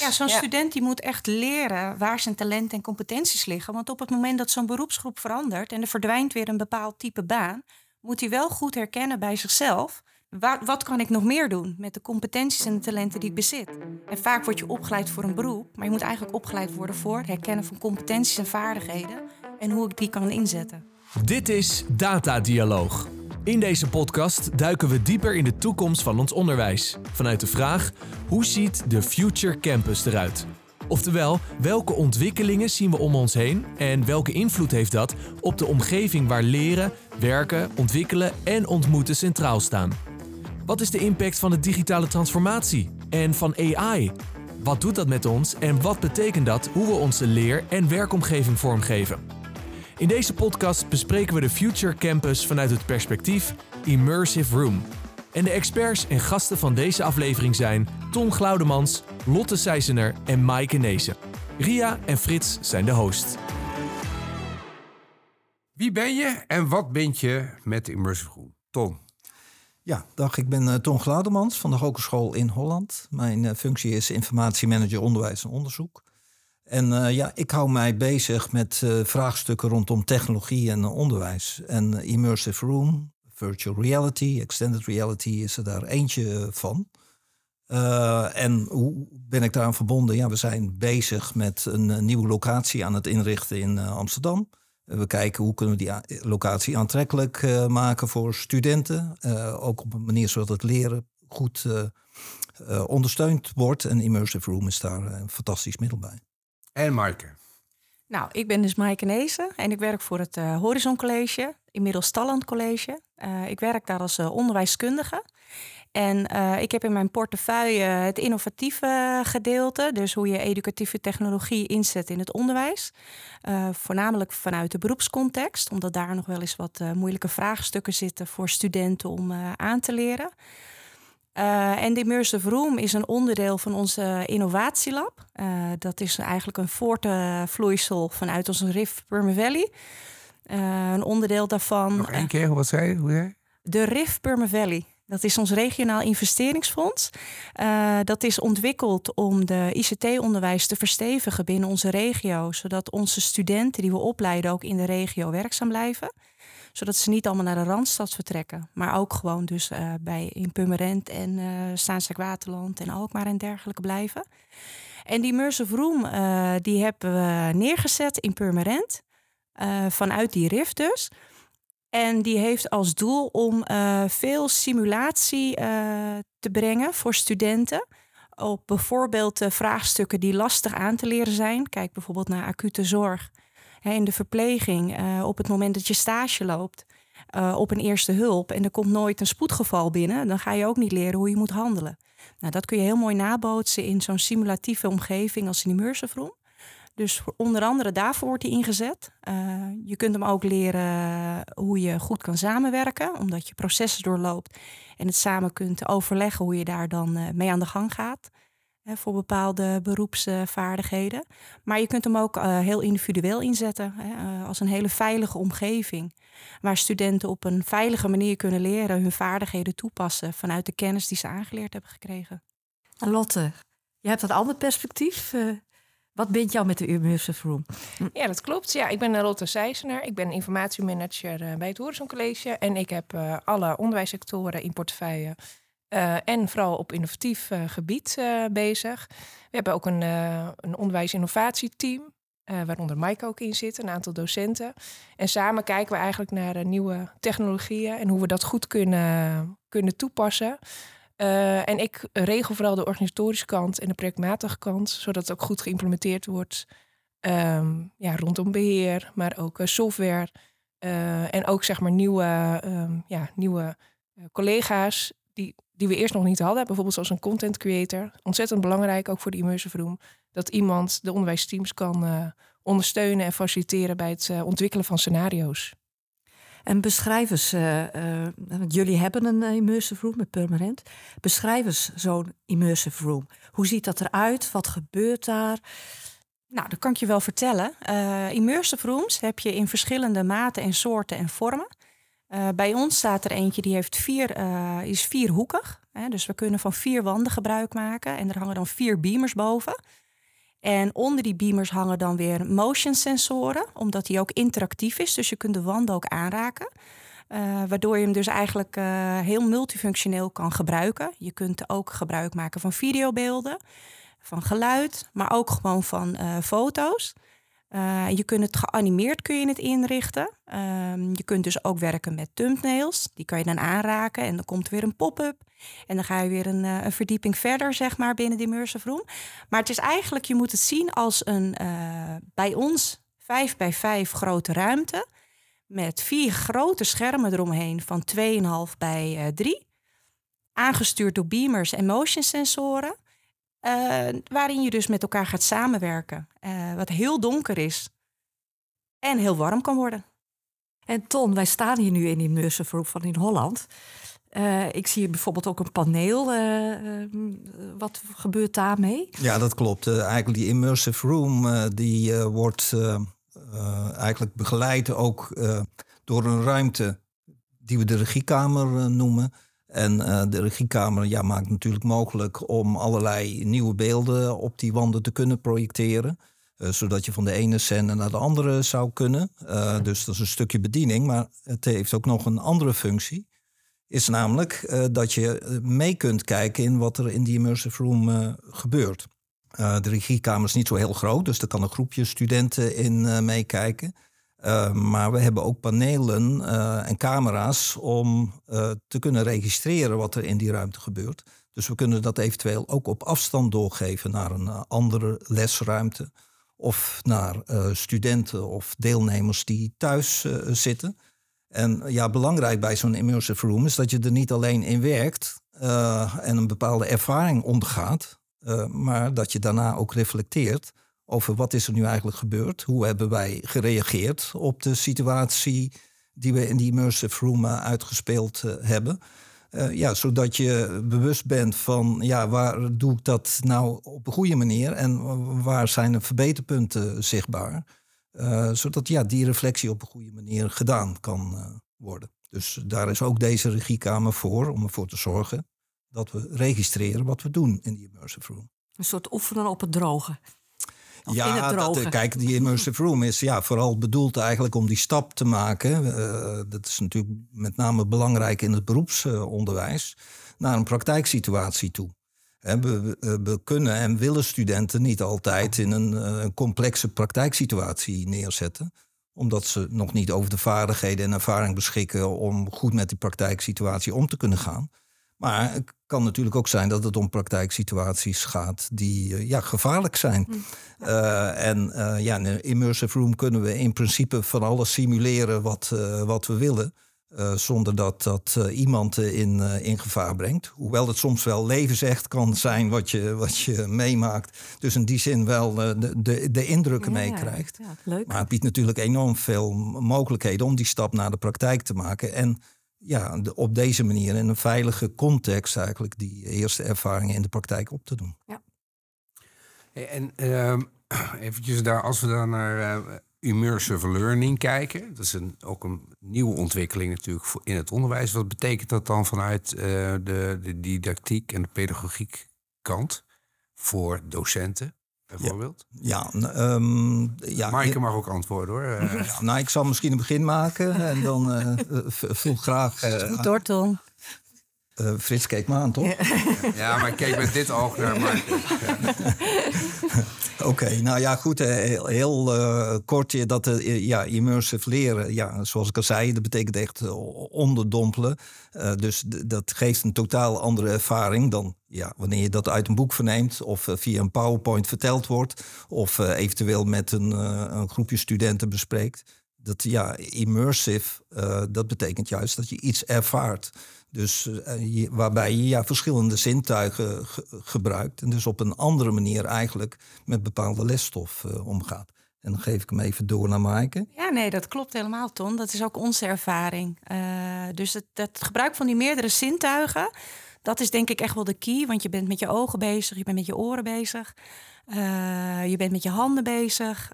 Ja, zo'n student die moet echt leren waar zijn talenten en competenties liggen. Want op het moment dat zo'n beroepsgroep verandert en er verdwijnt weer een bepaald type baan, moet hij wel goed herkennen bij zichzelf. Wat, wat kan ik nog meer doen met de competenties en de talenten die ik bezit? En vaak word je opgeleid voor een beroep, maar je moet eigenlijk opgeleid worden voor het herkennen van competenties en vaardigheden en hoe ik die kan inzetten. Dit is Data Dialoog. In deze podcast duiken we dieper in de toekomst van ons onderwijs. Vanuit de vraag: hoe ziet de Future Campus eruit? Oftewel, welke ontwikkelingen zien we om ons heen en welke invloed heeft dat op de omgeving waar leren, werken, ontwikkelen en ontmoeten centraal staan? Wat is de impact van de digitale transformatie en van AI? Wat doet dat met ons en wat betekent dat hoe we onze leer- en werkomgeving vormgeven? In deze podcast bespreken we de Future Campus vanuit het perspectief Immersive Room. En de experts en gasten van deze aflevering zijn Ton Glaudemans, Lotte Seisener en Maaike Neesen. Ria en Frits zijn de host. Wie ben je en wat vind je met Immersive Room? Ton. Ja, dag. Ik ben uh, Ton Glaudemans van de Hogeschool in Holland. Mijn uh, functie is informatiemanager onderwijs en onderzoek. En uh, ja, ik hou mij bezig met uh, vraagstukken rondom technologie en uh, onderwijs. En immersive room, virtual reality, extended reality is er daar eentje van. en hoe ben ik daaraan verbonden? Ja, we zijn bezig met een nieuwe locatie aan het inrichten in Amsterdam. We kijken hoe kunnen we die locatie aantrekkelijk maken voor studenten. ook op een manier zodat het leren goed ondersteund wordt. En immersive room is daar een fantastisch middel bij. En Maaike. Nou, ik ben dus Maaike Nezen en ik werk voor het uh, Horizon College, inmiddels Talland College. Uh, ik werk daar als uh, onderwijskundige. En ik heb in mijn portefeuille het innovatieve gedeelte, dus hoe je educatieve technologie inzet in het onderwijs. voornamelijk vanuit de beroepscontext, omdat daar nog wel eens wat moeilijke vraagstukken zitten voor studenten om aan te leren. Uh, en de Immersive Room is een onderdeel van onze innovatielab. Uh, dat is eigenlijk een voortvloeisel vanuit onze RIF Perma Valley. Uh, een onderdeel daarvan. Nog één keer, wat zei je? Hoe? De RIF Perma Valley. Dat is ons regionaal investeringsfonds. dat is ontwikkeld om de ICT-onderwijs te verstevigen binnen onze regio, zodat onze studenten die we opleiden ook in de regio werkzaam blijven zodat ze niet allemaal naar de Randstad vertrekken. Maar ook gewoon dus uh, bij in Purmerend en uh, Waterland en Alkmaar en dergelijke blijven. En die Immersive Room uh, die hebben we neergezet in Purmerend. vanuit die RIF dus. En die heeft als doel om veel simulatie te brengen voor studenten. Op bijvoorbeeld vraagstukken die lastig aan te leren zijn. Kijk bijvoorbeeld naar acute zorg in de verpleging, uh, op het moment dat je stage loopt, uh, op een eerste hulp en er komt nooit een spoedgeval binnen, dan ga je ook niet leren hoe je moet handelen. Nou, dat kun je heel mooi nabootsen in zo'n simulatieve omgeving als immersive room. Dus onder andere daarvoor wordt hij ingezet. Uh, je kunt hem ook leren hoe je goed kan samenwerken, omdat je processen doorloopt en het samen kunt overleggen hoe je daar dan mee aan de gang gaat voor bepaalde beroepsvaardigheden. Maar je kunt hem ook uh, heel individueel inzetten hè, uh, als een hele veilige omgeving. Waar studenten op een veilige manier kunnen leren hun vaardigheden toepassen vanuit de kennis die ze aangeleerd hebben gekregen. Lotte, je hebt dat ander perspectief. Uh, wat bindt jou met de Immersive Room? Ja, dat klopt. Ja, ik ben Lotte Seijsener. Ik ben informatiemanager bij het Horizon College. En ik heb alle onderwijssectoren in portefeuille uh, en vooral op innovatief uh, gebied uh, bezig. We hebben ook een, een onderwijs-innovatieteam, waaronder Mike ook in zit, een aantal docenten. En samen kijken we eigenlijk naar nieuwe technologieën en hoe we dat goed kunnen, kunnen toepassen. en ik regel vooral de organisatorische kant en de projectmatige kant, zodat het ook goed geïmplementeerd wordt. Um, ja, rondom beheer, maar ook software. en ook zeg maar nieuwe, um, ja, nieuwe collega's die die we eerst nog niet hadden. Bijvoorbeeld zoals een content creator. Ontzettend belangrijk, ook voor de immersive room. Dat iemand de onderwijsteams kan uh, ondersteunen en faciliteren bij het uh, ontwikkelen van scenario's. En beschrijf eens, uh, want jullie hebben een immersive room met permanent. Beschrijf eens zo'n immersive room. Hoe ziet dat eruit? Wat gebeurt daar? Nou, dat kan ik je wel vertellen. immersive rooms heb je in verschillende maten en soorten en vormen. Uh, bij ons staat er eentje die heeft vier, uh, is vierhoekig. Hè? Dus we kunnen van vier wanden gebruik maken en er hangen dan vier beamers boven. En onder die beamers hangen dan weer motion sensoren, omdat die ook interactief is. Dus je kunt de wanden ook aanraken. Uh, waardoor je hem dus eigenlijk heel multifunctioneel kan gebruiken. Je kunt ook gebruik maken van videobeelden, van geluid, maar ook gewoon van foto's. je kunt het geanimeerd kun je het inrichten. Ehm, je kunt dus ook werken met thumbnails. Die kan je dan aanraken en dan komt er weer een pop-up. En dan ga je weer een, een, verdieping verder, zeg maar, binnen die immersive room. Maar het is eigenlijk, je moet het zien als een bij ons 5 bij 5 grote ruimte met vier grote schermen eromheen van 2,5 bij uh, 3. Aangestuurd door beamers en motion sensoren. Uh, waarin je dus met elkaar gaat samenwerken. Uh, wat heel donker is en heel warm kan worden. En Ton, wij staan hier nu in die immersive room van in Holland. Uh, ik zie bijvoorbeeld ook een paneel. wat gebeurt daarmee? Ja, dat klopt. eigenlijk die immersive room die wordt uh, eigenlijk begeleid ook uh, door een ruimte die we de regiekamer uh, noemen. En de regiekamer ja, maakt natuurlijk mogelijk om allerlei nieuwe beelden op die wanden te kunnen projecteren. zodat je van de ene scène naar de andere zou kunnen. dus dat is een stukje bediening, maar het heeft ook nog een andere functie. Is namelijk dat je mee kunt kijken in wat er in die immersive room gebeurt. De regiekamer is niet zo heel groot, dus er kan een groepje studenten in meekijken. Uh, maar we hebben ook panelen en camera's om te kunnen registreren wat er in die ruimte gebeurt. Dus we kunnen dat eventueel ook op afstand doorgeven naar een andere lesruimte. Of naar studenten of deelnemers die thuis zitten. En ja, belangrijk bij zo'n immersive room is dat je er niet alleen in werkt en een bepaalde ervaring ondergaat. Maar dat je daarna ook reflecteert over wat is er nu eigenlijk gebeurd. Hoe hebben wij gereageerd op de situatie die we in die immersive room uh, uitgespeeld uh, hebben. ja, zodat je bewust bent van ja, waar doe ik dat nou op een goede manier en waar zijn de verbeterpunten zichtbaar. zodat ja, die reflectie op een goede manier gedaan kan worden. Dus daar is ook deze regiekamer voor, om ervoor te zorgen dat we registreren wat we doen in die immersive room. Een soort oefenen op het droge. Ja, Dat, kijk, die immersive room is ja, vooral bedoeld eigenlijk om die stap te maken. Uh, dat is natuurlijk met name belangrijk in het beroepsonderwijs. naar een praktijksituatie toe. we, we, kunnen en willen studenten niet altijd in een, uh, complexe praktijksituatie neerzetten omdat ze nog niet over de vaardigheden en ervaring beschikken om goed met die praktijksituatie om te kunnen gaan. Maar het kan natuurlijk ook zijn dat het om praktijksituaties gaat die uh, ja, gevaarlijk zijn. Mm. Uh, en uh, ja, in een immersive room kunnen we in principe van alles simuleren wat, wat we willen. zonder dat dat iemand in, in gevaar brengt. Hoewel het soms wel levensecht kan zijn wat je, wat je meemaakt. Dus in die zin wel de, de, de indrukken ja, meekrijgt. Ja, maar het biedt natuurlijk enorm veel mogelijkheden om die stap naar de praktijk te maken. En ja, op deze manier in een veilige context eigenlijk die eerste ervaringen in de praktijk op te doen. Ja. En uh, eventjes daar, als we dan naar uh, immersive learning kijken, dat is een, ook een nieuwe ontwikkeling natuurlijk voor in het onderwijs. Wat betekent dat dan vanuit uh, de, de didactiek en de pedagogiek kant voor docenten? Bijvoorbeeld? Ja, ja, um, ja Maaike mag ook antwoorden hoor. Ja, nou, ik zal misschien een begin maken en dan uh, graag. Uh, door, Tom. Uh, Frits keek me aan, toch? Ja, maar ik keek met dit oog naar Maaike. Oké, nou ja, goed. Heel, heel uh, kort, dat uh, ja, immersive leren, ja, zoals ik al zei, dat betekent echt onderdompelen. dus dat geeft een totaal andere ervaring dan ja, wanneer je dat uit een boek verneemt of via een PowerPoint verteld wordt of eventueel met een, een groepje studenten bespreekt. Dat ja, immersive, dat betekent juist dat je iets ervaart. Dus waarbij je ja, verschillende zintuigen gebruikt. En dus op een andere manier eigenlijk met bepaalde lesstof omgaat. En dan geef ik hem even door naar Maaike. Ja, nee, dat klopt helemaal, Ton. Dat is ook onze ervaring. Dus het, het, gebruik van die meerdere zintuigen, dat is denk ik echt wel de key. Want je bent met je ogen bezig, je bent met je oren bezig. je bent met je handen bezig,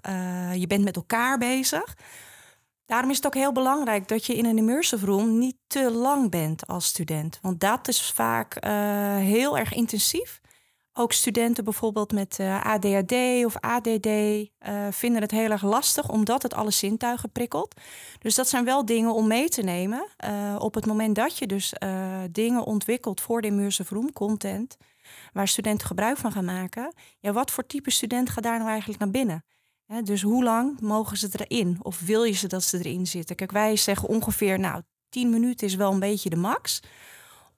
je bent met elkaar bezig. Daarom is het ook heel belangrijk dat je in een immersive room niet te lang bent als student. Want dat is vaak uh, heel erg intensief. Ook studenten bijvoorbeeld met eh, ADHD of ADD uh, vinden het heel erg lastig omdat het alle zintuigen prikkelt. Dus dat zijn wel dingen om mee te nemen op het moment dat je dus dingen ontwikkelt voor de immersive room content, waar studenten gebruik van gaan maken. Ja, wat voor type student gaat daar nou eigenlijk naar binnen? dus hoe lang mogen ze erin? Of wil je ze dat ze erin zitten? Kijk, wij zeggen ongeveer, nou, 10 minuten is wel een beetje de max.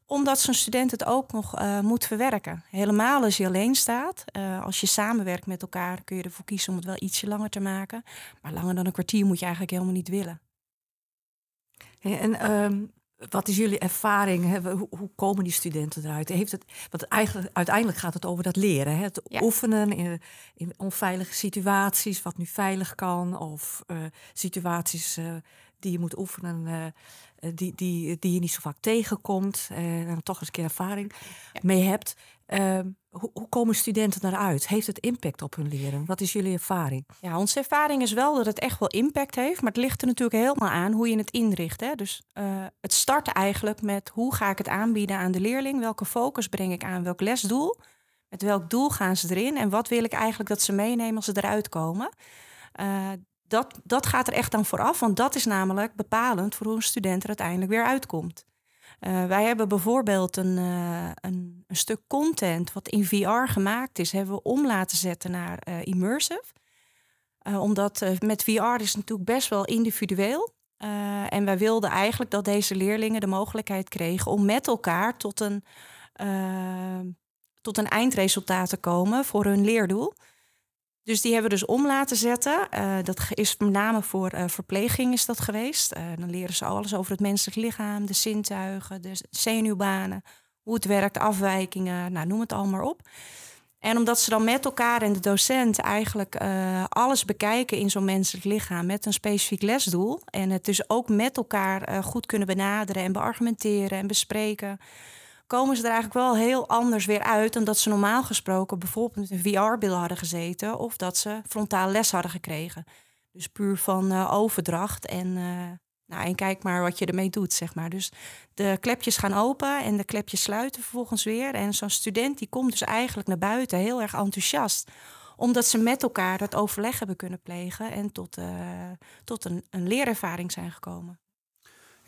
Omdat zo'n student het ook nog uh, moet verwerken. Helemaal als je alleen staat. Uh, als je samenwerkt met elkaar kun je ervoor kiezen om het wel ietsje langer te maken. Maar langer dan een kwartier moet je eigenlijk helemaal niet willen. En um, wat is jullie ervaring? Hoe, hoe, komen die studenten eruit? Heeft het, want eigenlijk, uiteindelijk gaat het over dat leren. Hè? Het oefenen in, in, onveilige situaties, wat nu veilig kan. Of uh, situaties die je moet oefenen, die, die, die je niet zo vaak tegenkomt. en toch eens een keer ervaring mee hebt. Ehm, hoe, hoe, komen studenten daaruit? Heeft het impact op hun leren? Wat is jullie ervaring? Ja, onze ervaring is wel dat het echt wel impact heeft. Maar het ligt er natuurlijk helemaal aan hoe je het inricht. Hè? Dus uh, het start eigenlijk met hoe ga ik het aanbieden aan de leerling? Welke focus breng ik aan? Welk lesdoel? Met welk doel gaan ze erin? En wat wil ik eigenlijk dat ze meenemen als ze eruit komen? Uh, dat, dat gaat er echt dan vooraf, want dat is namelijk bepalend voor hoe een student er uiteindelijk weer uitkomt. Uh, wij hebben bijvoorbeeld een, uh, een, een, stuk content wat in VR gemaakt is, hebben we om laten zetten naar uh, immersive. omdat met VR is natuurlijk best wel individueel. en wij wilden eigenlijk dat deze leerlingen de mogelijkheid kregen om met elkaar tot een, tot een eindresultaat te komen voor hun leerdoel. Dus die hebben we dus om laten zetten. Uh, dat is met name voor uh, verpleging is dat geweest. Uh, dan leren ze alles over het menselijk lichaam, de zintuigen, de zenuwbanen, hoe het werkt, afwijkingen, nou, noem het allemaal op. En omdat ze dan met elkaar en de docent eigenlijk alles bekijken in zo'n menselijk lichaam met een specifiek lesdoel. En het dus ook met elkaar goed kunnen benaderen en beargumenteren en bespreken komen ze er eigenlijk wel heel anders weer uit dan dat ze normaal gesproken bijvoorbeeld met een VR-bril hadden gezeten of dat ze frontaal les hadden gekregen. Dus puur van uh, overdracht en, uh, nou, en kijk maar wat je ermee doet, zeg maar. Dus de klepjes gaan open en de klepjes sluiten vervolgens weer. En zo'n student die komt dus eigenlijk naar buiten heel erg enthousiast omdat ze met elkaar dat overleg hebben kunnen plegen en tot, uh, tot een, een leerervaring zijn gekomen.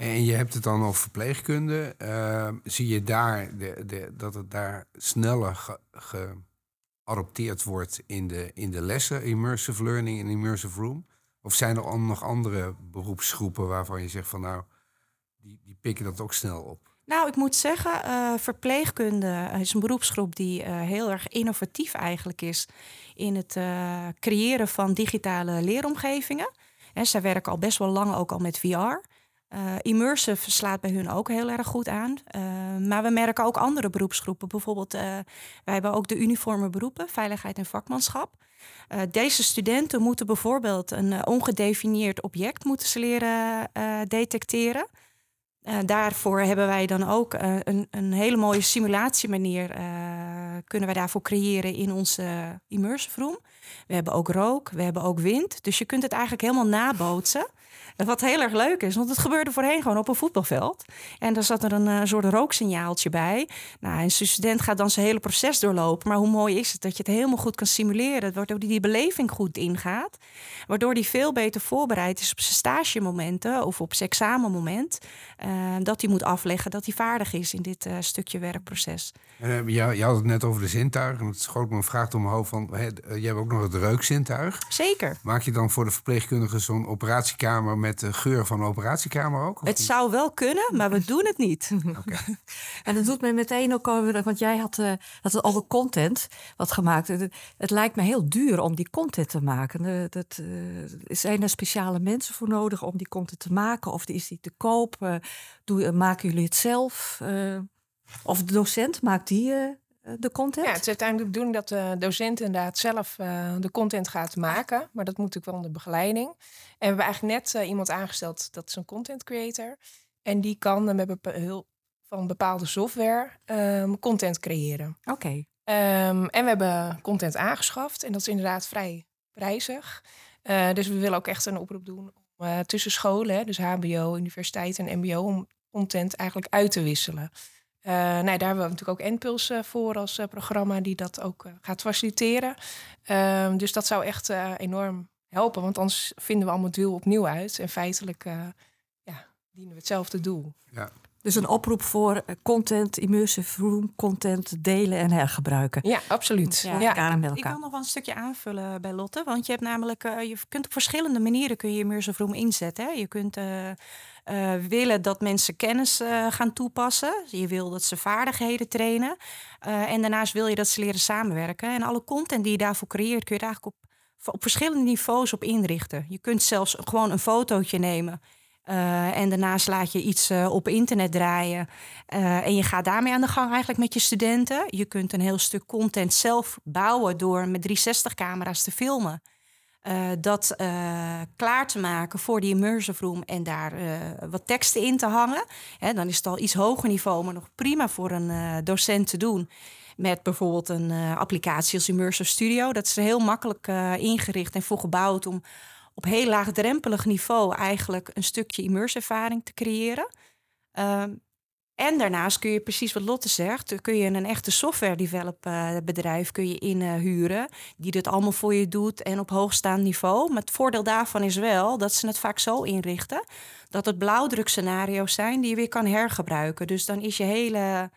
En je hebt het dan over verpleegkunde. Uh, zie je daar de, de, dat het daar sneller geadopteerd wordt in de, in de lessen, immersive learning en immersive room? Of zijn er nog andere beroepsgroepen waarvan je zegt van nou, die, die pikken dat ook snel op? Nou, ik moet zeggen, uh, verpleegkunde is een beroepsgroep die uh, heel erg innovatief eigenlijk is in het uh, creëren van digitale leeromgevingen. En zij werken al best wel lang ook al met VR. Uh, immersive slaat bij hun ook heel erg goed aan. Uh, maar we merken ook andere beroepsgroepen. Bijvoorbeeld, uh, wij hebben ook de uniforme beroepen, veiligheid en vakmanschap. deze studenten moeten bijvoorbeeld een ongedefinieerd object moeten ze leren detecteren. daarvoor hebben wij dan ook een, een, hele mooie simulatiemanier kunnen wij daarvoor creëren in onze immersive room. We hebben ook rook, we hebben ook wind. Dus je kunt het eigenlijk helemaal nabootsen. Wat heel erg leuk is, want het gebeurde voorheen gewoon op een voetbalveld. En daar zat er een uh, soort rooksignaaltje bij. Nou, en een student gaat dan zijn hele proces doorlopen. Maar hoe mooi is het dat je het helemaal goed kan simuleren, waardoor die, die beleving goed ingaat. Waardoor die veel beter voorbereid is op zijn stagemomenten of op zijn examenmoment. Uh, dat hij moet afleggen dat hij vaardig is in dit uh, stukje werkproces. Uh, je, je, had het net over de zintuigen. Het schoot me een vraag door mijn hoofd van, hè, je hebt ook nog het reukzintuig. Zeker. Maak je dan voor de verpleegkundige zo'n operatiekamer met de geur van de operatiekamer ook? Het zou wel kunnen, maar we doen het niet. Okay. en dat doet me meteen ook over, want jij had, uh, had over content wat gemaakt. Het, het, lijkt me heel duur om die content te maken. Uh, dat, uh, zijn er speciale mensen voor nodig om die content te maken? Of is die te koop? Doe, maken jullie het zelf? of de docent maakt die eh, de content? Ja, het is uiteindelijk de bedoeling dat de docent inderdaad zelf uh, de content gaat maken. Maar dat moet natuurlijk wel onder begeleiding. En we hebben eigenlijk net uh, iemand aangesteld, dat is een content creator. En die kan met behulp van bepaalde software um, content creëren. Oké. Okay. Um, en we hebben content aangeschaft. En dat is inderdaad vrij prijzig. Uh, dus we willen ook echt een oproep doen tussen scholen, dus HBO, universiteit en MBO, om content eigenlijk uit te wisselen. Uh, nou, daar hebben we natuurlijk ook NPULS voor als programma die dat ook gaat faciliteren. Ehm, dus dat zou echt enorm helpen, want anders vinden we allemaal deel opnieuw uit. En feitelijk ja, dienen we hetzelfde doel. Ja. Dus een oproep voor content, immersive room content delen en hergebruiken. Ja, absoluut. Ja, ja. Ik wil nog wel een stukje aanvullen bij Lotte. Want je hebt namelijk, uh, je kunt op verschillende manieren kun je immersive room inzetten. Hè. Je kunt uh, uh, willen dat mensen kennis gaan toepassen. Je wil dat ze vaardigheden trainen. en daarnaast wil je dat ze leren samenwerken. En alle content die je daarvoor creëert, kun je eigenlijk op, op verschillende niveaus op inrichten. Je kunt zelfs gewoon een fotootje nemen en daarnaast laat je iets op internet draaien. En je gaat daarmee aan de gang eigenlijk met je studenten. Je kunt een heel stuk content zelf bouwen door met 360-camera's te filmen. Dat klaar te maken voor die immersive room en daar wat teksten in te hangen. Hè, dan is het al iets hoger niveau, maar nog prima voor een docent te doen. Met bijvoorbeeld een applicatie als Immersive Studio. Dat is heel makkelijk ingericht en voor gebouwd om op heel laagdrempelig niveau eigenlijk een stukje immerservaring te creëren. En daarnaast kun je precies wat Lotte zegt, kun je een echte software develop uh, bedrijf kun je inhuren die dit allemaal voor je doet en op hoogstaand niveau. Maar het voordeel daarvan is wel dat ze het vaak zo inrichten dat het blauwdrukscenario's zijn die je weer kan hergebruiken. Dus dan is je hele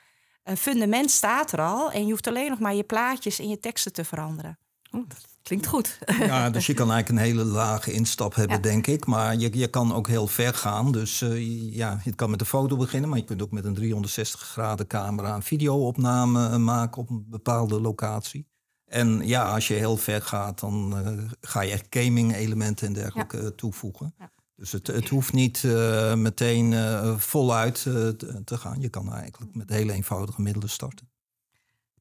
uh, fundament staat er al en je hoeft alleen nog maar je plaatjes en je teksten te veranderen. Oh, Klinkt goed. Ja, dus je kan eigenlijk een hele lage instap hebben, denk ik. Maar je, je kan ook heel ver gaan. Dus uh, ja, je kan met een foto beginnen, maar je kunt ook met een 360 graden camera een videoopname eh, maken op een bepaalde locatie. En ja, als je heel ver gaat, dan uh, ga je echt gaming elementen en dergelijke ja. toevoegen. Ja. Dus het, het hoeft niet uh, meteen voluit te, te gaan. Je kan eigenlijk met hele eenvoudige middelen starten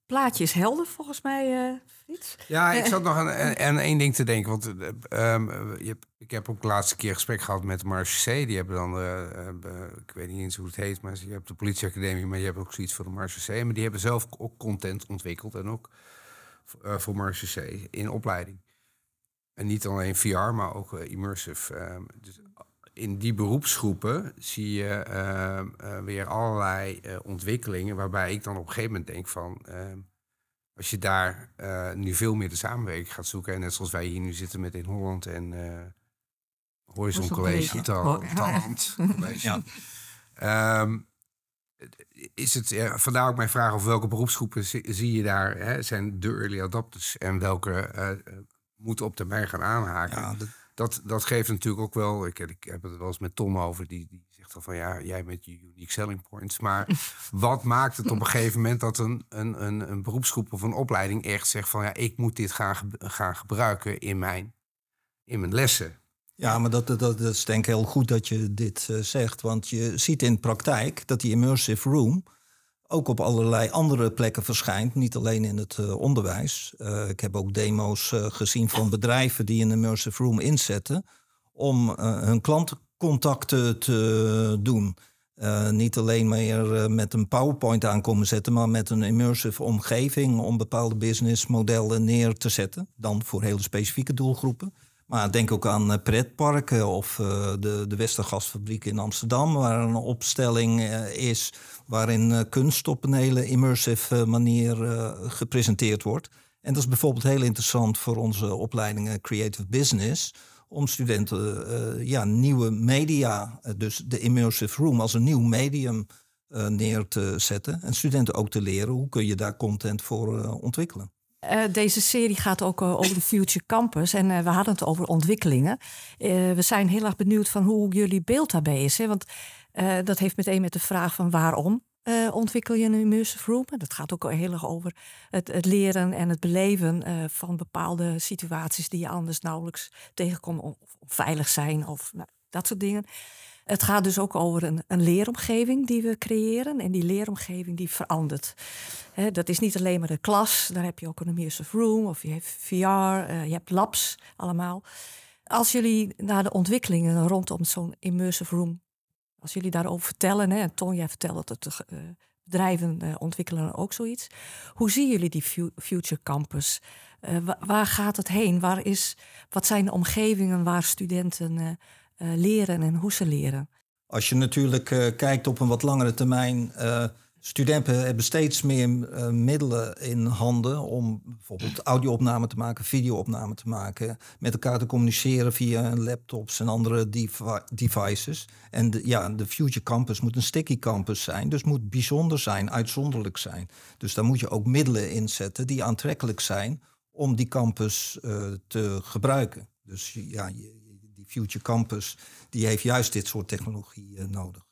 plaatje is helder volgens mij, uh, Frits. Ja, ik zat nog aan, aan één ding te denken. Want um, je hebt, ik heb ook de laatste keer gesprek gehad met Marche C. Die hebben dan, uh, ik weet niet eens hoe het heet, maar je hebt de politieacademie, maar je hebt ook zoiets voor de Marche C. Maar die hebben zelf ook content ontwikkeld en ook voor Marche C in opleiding. En niet alleen VR, maar ook immersive. Um, dus in die beroepsgroepen zie je uh, weer allerlei uh, ontwikkelingen. Waarbij ik dan op een gegeven moment denk van. Ehm, als je daar nu veel meer de samenwerking gaat zoeken. En net zoals wij hier nu zitten met in Holland en Horizon College. Talent. Ja. Um, is het, vandaar ook mijn vraag of welke beroepsgroepen zie, je daar? Hè, zijn de early adopters en welke moeten op termijn gaan aanhaken? Ja, dat, dat geeft natuurlijk ook wel. Ik, ik heb het wel eens met Tom over, die, die zegt al van ja, jij met je unique selling points. Maar wat maakt het op een gegeven moment dat een, een, een, een beroepsgroep of een opleiding echt zegt van ja, ik moet dit gaan, gaan gebruiken in mijn, in mijn lessen? Ja, maar dat, dat, dat is denk ik heel goed dat je dit uh, zegt. Want je ziet in praktijk dat die immersive room ook op allerlei andere plekken verschijnt. Niet alleen in het uh, onderwijs. Uh, ik heb ook demo's uh, gezien van bedrijven die een immersive room inzetten om hun klantcontacten te doen. niet alleen meer met een PowerPoint aankomen zetten, maar met een immersive omgeving om bepaalde businessmodellen neer te zetten. Dan voor hele specifieke doelgroepen. Denk ook aan eh, pretparken of uh, de, de Westergasfabriek in Amsterdam, waar een opstelling uh, is waarin kunst op een hele immersive manier gepresenteerd wordt. En dat is bijvoorbeeld heel interessant voor onze opleidingen Creative Business, om studenten ja, nieuwe media, dus de immersive room als een nieuw medium neer te zetten. En studenten ook te leren hoe kun je daar content voor ontwikkelen. Uh, deze serie gaat ook uh, over de Future Campus. En uh, we hadden het over ontwikkelingen. we zijn heel erg benieuwd van hoe jullie beeld daarbij is. Want dat heeft meteen met de vraag van waarom ontwikkel je een immersive room? En dat gaat ook heel erg over het, leren en het beleven van bepaalde situaties die je anders nauwelijks tegenkomt. Of, of veilig zijn of nou, dat soort dingen. Het gaat dus ook over een, een leeromgeving die we creëren. En die leeromgeving die verandert. dat is niet alleen maar de klas. Daar heb je ook een immersive room of je hebt VR, uh, je hebt labs allemaal. Als jullie naar de ontwikkelingen rondom zo'n immersive room, als jullie daarover vertellen, hè, en Ton, jij vertelt dat de uh, bedrijven uh, ontwikkelen ook zoiets. Hoe zien jullie die Future Campus? Waar gaat het heen? Waar is, wat zijn de omgevingen waar studenten leren en hoe ze leren. Als je natuurlijk kijkt op een wat langere termijn, Studenten hebben steeds meer middelen in handen om bijvoorbeeld audio-opname te maken, video-opname te maken, met elkaar te communiceren via laptops en andere devices. En ja, de Future Campus moet een sticky campus zijn, dus moet bijzonder zijn, uitzonderlijk zijn. Dus daar moet je ook middelen inzetten die aantrekkelijk zijn om die campus te gebruiken. Dus ja, die Future Campus die heeft juist dit soort technologie uh, nodig.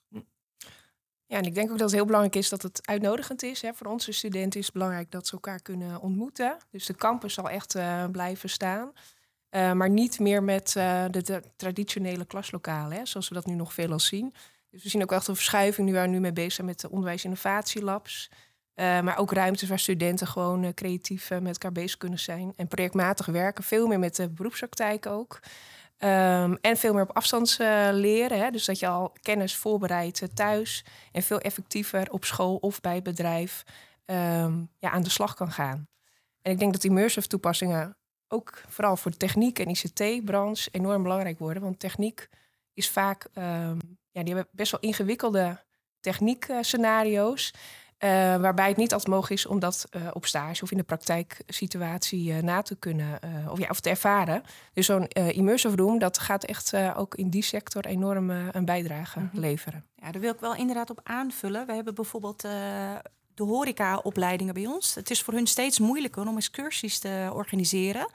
Ja, en ik denk ook dat het heel belangrijk is dat het uitnodigend is. Hè. Voor onze studenten is het belangrijk dat ze elkaar kunnen ontmoeten. Dus de campus zal echt uh, blijven staan. Uh, maar niet meer met uh, de, traditionele klaslokalen, hè, zoals we dat nu nog veel al zien. Dus we zien ook echt een verschuiving nu waar we nu mee bezig zijn met de onderwijs-innovatielabs. maar ook ruimtes waar studenten gewoon creatief met elkaar bezig kunnen zijn. En projectmatig werken, veel meer met de beroepspraktijk ook. Um, en veel meer op afstand uh, leren. Hè? Dus dat je al kennis voorbereidt uh, thuis. En veel effectiever op school of bij het bedrijf um, ja, aan de slag kan gaan. En ik denk dat immersive toepassingen ook vooral voor de techniek en ICT-branche enorm belangrijk worden. Want techniek is vaak, um, ja, die hebben best wel ingewikkelde techniekscenario's. Uh, waarbij het niet altijd mogelijk is om dat uh, op stage of in de praktijksituatie uh, na te kunnen of, ja, of te ervaren. Dus zo'n immersive room, dat gaat echt ook in die sector enorm een bijdrage mm -hmm. leveren. Ja, daar wil ik wel inderdaad op aanvullen. We hebben bijvoorbeeld de horeca-opleidingen bij ons. Het is voor hun steeds moeilijker om excursies te organiseren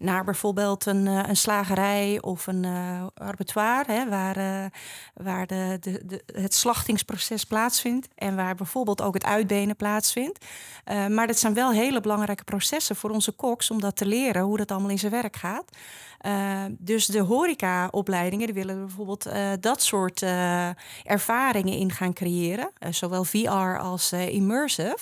naar bijvoorbeeld een, uh, een slagerij of een uh, waar, uh, waar de, de, de, het slachtingsproces plaatsvindt en waar bijvoorbeeld ook het uitbenen plaatsvindt. maar dat zijn wel hele belangrijke processen voor onze koks om dat te leren, hoe dat allemaal in zijn werk gaat. dus de horeca-opleidingen die willen bijvoorbeeld dat soort ervaringen in gaan creëren, zowel VR als immersive.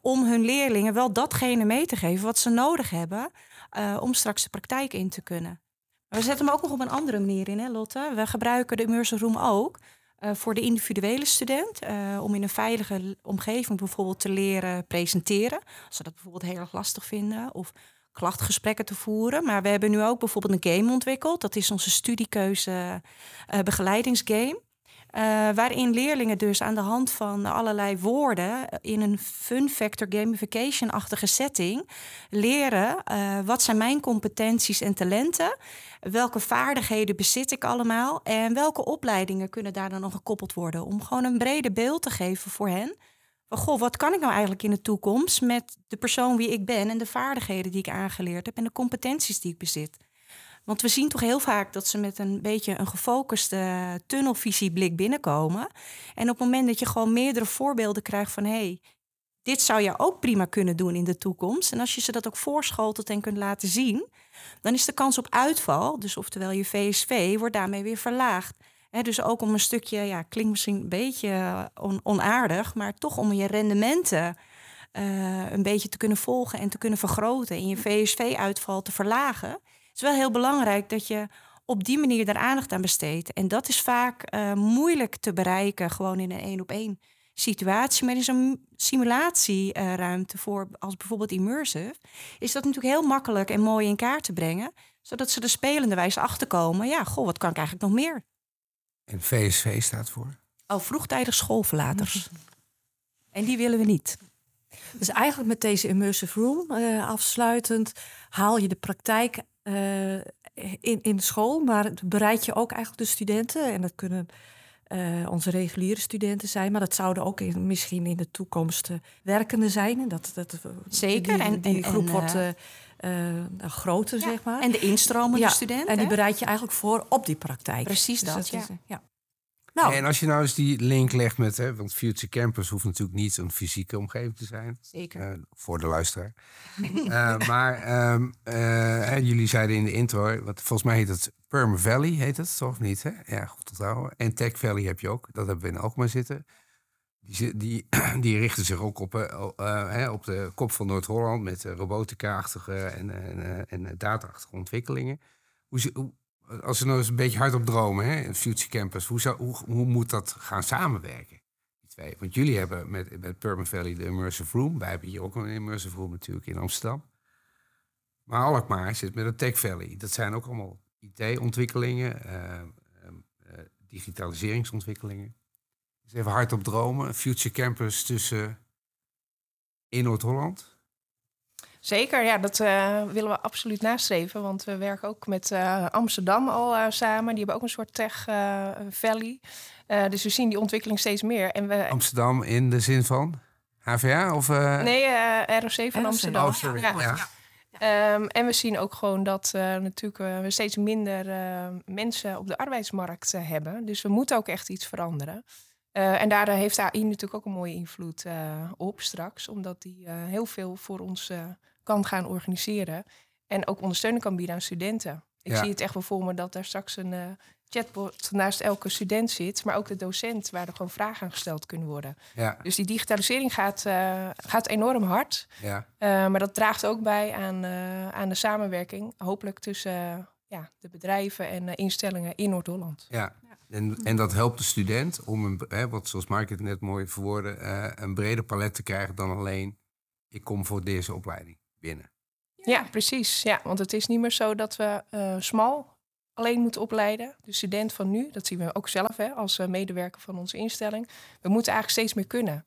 om hun leerlingen wel datgene mee te geven wat ze nodig hebben uh, om straks de praktijk in te kunnen. Maar we zetten hem ook nog op een andere manier in, hè, Lotte. We gebruiken de immersive room ook uh, voor de individuele student. Uh, om in een veilige omgeving bijvoorbeeld te leren presenteren. Als ze dat bijvoorbeeld heel erg lastig vinden. Of klachtgesprekken te voeren. Maar we hebben nu ook bijvoorbeeld een game ontwikkeld. Dat is onze studiekeuze begeleidingsgame. Uh, waarin leerlingen dus aan de hand van allerlei woorden in een fun factor gamification-achtige setting leren uh, wat zijn mijn competenties en talenten, welke vaardigheden bezit ik allemaal en welke opleidingen kunnen daar dan nog gekoppeld worden om gewoon een brede beeld te geven voor hen. Van, goh, wat kan ik nou eigenlijk in de toekomst met de persoon wie ik ben en de vaardigheden die ik aangeleerd heb en de competenties die ik bezit. Want we zien toch heel vaak dat ze met een beetje een gefocuste tunnelvisieblik binnenkomen. En op het moment dat je gewoon meerdere voorbeelden krijgt van hé, hey, dit zou je ook prima kunnen doen in de toekomst. En als je ze dat ook voorschotelt en kunt laten zien, dan is de kans op uitval, dus oftewel je VSV, wordt daarmee weer verlaagd. dus ook om een stukje, ja, klinkt misschien een beetje onaardig, maar toch om je rendementen uh, een beetje te kunnen volgen en te kunnen vergroten en je VSV-uitval te verlagen is wel heel belangrijk dat je op die manier daar aandacht aan besteedt. En dat is vaak uh, moeilijk te bereiken, gewoon in een één op één situatie. Maar in zo'n simulatieruimte uh, voor, als bijvoorbeeld immersive, is dat natuurlijk heel makkelijk en mooi in kaart te brengen. Zodat ze er spelende wijze achterkomen. Ja, goh, wat kan ik eigenlijk nog meer? En VSV staat voor? Oh, vroegtijdig schoolverlaters. en die willen we niet. Dus eigenlijk met deze immersive room uh, afsluitend haal je de praktijk uh, in, in school, maar het bereidt je ook eigenlijk de studenten. En dat kunnen uh, onze reguliere studenten zijn, maar dat zouden ook in, misschien in de toekomst uh, werkenden zijn. Dat, dat, Zeker. Die, die, die groep wordt groter, ja. zeg maar. En de instromende ja. studenten. En die bereid je eigenlijk voor op die praktijk. Precies dus dat, dat ja. Is, ja. Nou. En als je nou eens die link legt met, hè, want Future Campus hoeft natuurlijk niet een fysieke omgeving te zijn. Zeker. Uh, voor de luisteraar. uh, maar um, uh, jullie zeiden in de intro, wat volgens mij heet het Perm Valley, heet het, toch of niet? Hè? Ja, goed onthouden. En Tech Valley heb je ook, dat hebben we in Alkmaar zitten. Die, die, die richten zich ook op, op de kop van Noord-Holland met robotica-achtige en, en, en data-achtige ontwikkelingen. Hoe, hoe, als we nou eens een beetje hardop dromen, hè, Future Campus, hoe, zou, hoe, moet dat gaan samenwerken? Die twee. Want jullie hebben met, met Valley de Immersive Room. Wij hebben hier ook een Immersive Room natuurlijk in Amsterdam. Maar Alkmaar zit met een Tech Valley. Dat zijn ook allemaal IT-ontwikkelingen, uh, digitaliseringsontwikkelingen. Dus even hardop dromen. Future Campus tussen in Noord-Holland. Zeker, ja, dat uh, willen we absoluut nastreven. Want we werken ook met uh, Amsterdam al uh, samen. Die hebben ook een soort tech valley. dus we zien die ontwikkeling steeds meer. En we... Amsterdam in de zin van HVA? Of, Nee, ROC van Amsterdam. Oh, sorry. Ja. ja. Um, en we zien ook gewoon dat natuurlijk we steeds minder mensen op de arbeidsmarkt hebben. Dus we moeten ook echt iets veranderen. Uh, en daar heeft AI natuurlijk ook een mooie invloed uh, op straks, omdat die uh, heel veel voor ons kan gaan organiseren en ook ondersteuning kan bieden aan studenten. Ik zie het echt wel voor me dat daar straks een chatbot naast elke student zit, maar ook de docent, waar er gewoon vragen aan gesteld kunnen worden. Ja. Dus die digitalisering gaat, gaat enorm hard, ja. maar dat draagt ook bij aan, aan de samenwerking, hopelijk tussen ja, de bedrijven en instellingen in Noord-Holland. Ja. En, en dat helpt de student om, een, hè, wat zoals Mark het net mooi verwoordde, uh, een breder palet te krijgen dan alleen ik kom voor deze opleiding binnen. Ja, precies. Ja, want het is niet meer zo dat we uh, smal alleen moeten opleiden. De student van nu, dat zien we ook zelf hè, als uh, medewerker van onze instelling. We moeten eigenlijk steeds meer kunnen.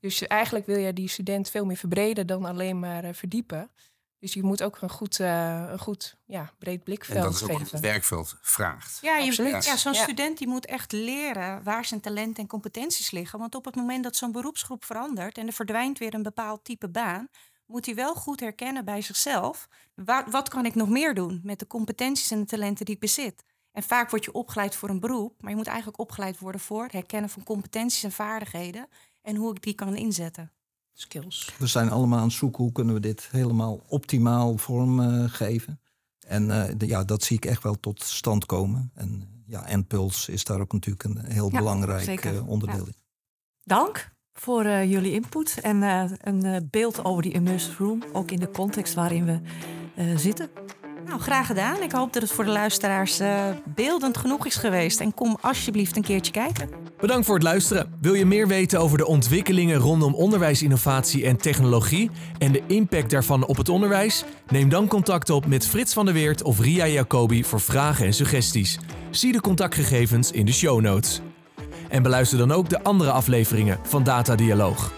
Dus eigenlijk wil je die student veel meer verbreden dan alleen maar verdiepen. Dus je moet ook een goed, uh, een goed ja, breed blikveld en dat is ook geven. het werkveld vraagt. Ja, je, ja zo'n ja. student die moet echt leren waar zijn talenten en competenties liggen. Want op het moment dat zo'n beroepsgroep verandert en er verdwijnt weer een bepaald type baan, moet hij wel goed herkennen bij zichzelf. Wat, wat kan ik nog meer doen met de competenties en de talenten die ik bezit? En vaak word je opgeleid voor een beroep, maar je moet eigenlijk opgeleid worden voor het herkennen van competenties en vaardigheden en hoe ik die kan inzetten skills. We zijn allemaal aan het zoeken hoe kunnen we dit helemaal optimaal vormgeven. Uh, en uh, de, ja, dat zie ik echt wel tot stand komen. En ja, Puls is daar ook natuurlijk een heel ja, belangrijk uh, onderdeel in. Dank voor jullie input en een beeld over die immersive room, ook in de context waarin we zitten. Nou, graag gedaan. Ik hoop dat het voor de luisteraars uh, beeldend genoeg is geweest. En kom alsjeblieft een keertje kijken. Bedankt voor het luisteren. Wil je meer weten over de ontwikkelingen rondom onderwijsinnovatie en technologie en de impact daarvan op het onderwijs? Neem dan contact op met Frits van der Weert of Ria Jacobi voor vragen en suggesties. Zie de contactgegevens in de show notes. En beluister dan ook de andere afleveringen van Data Dialoog.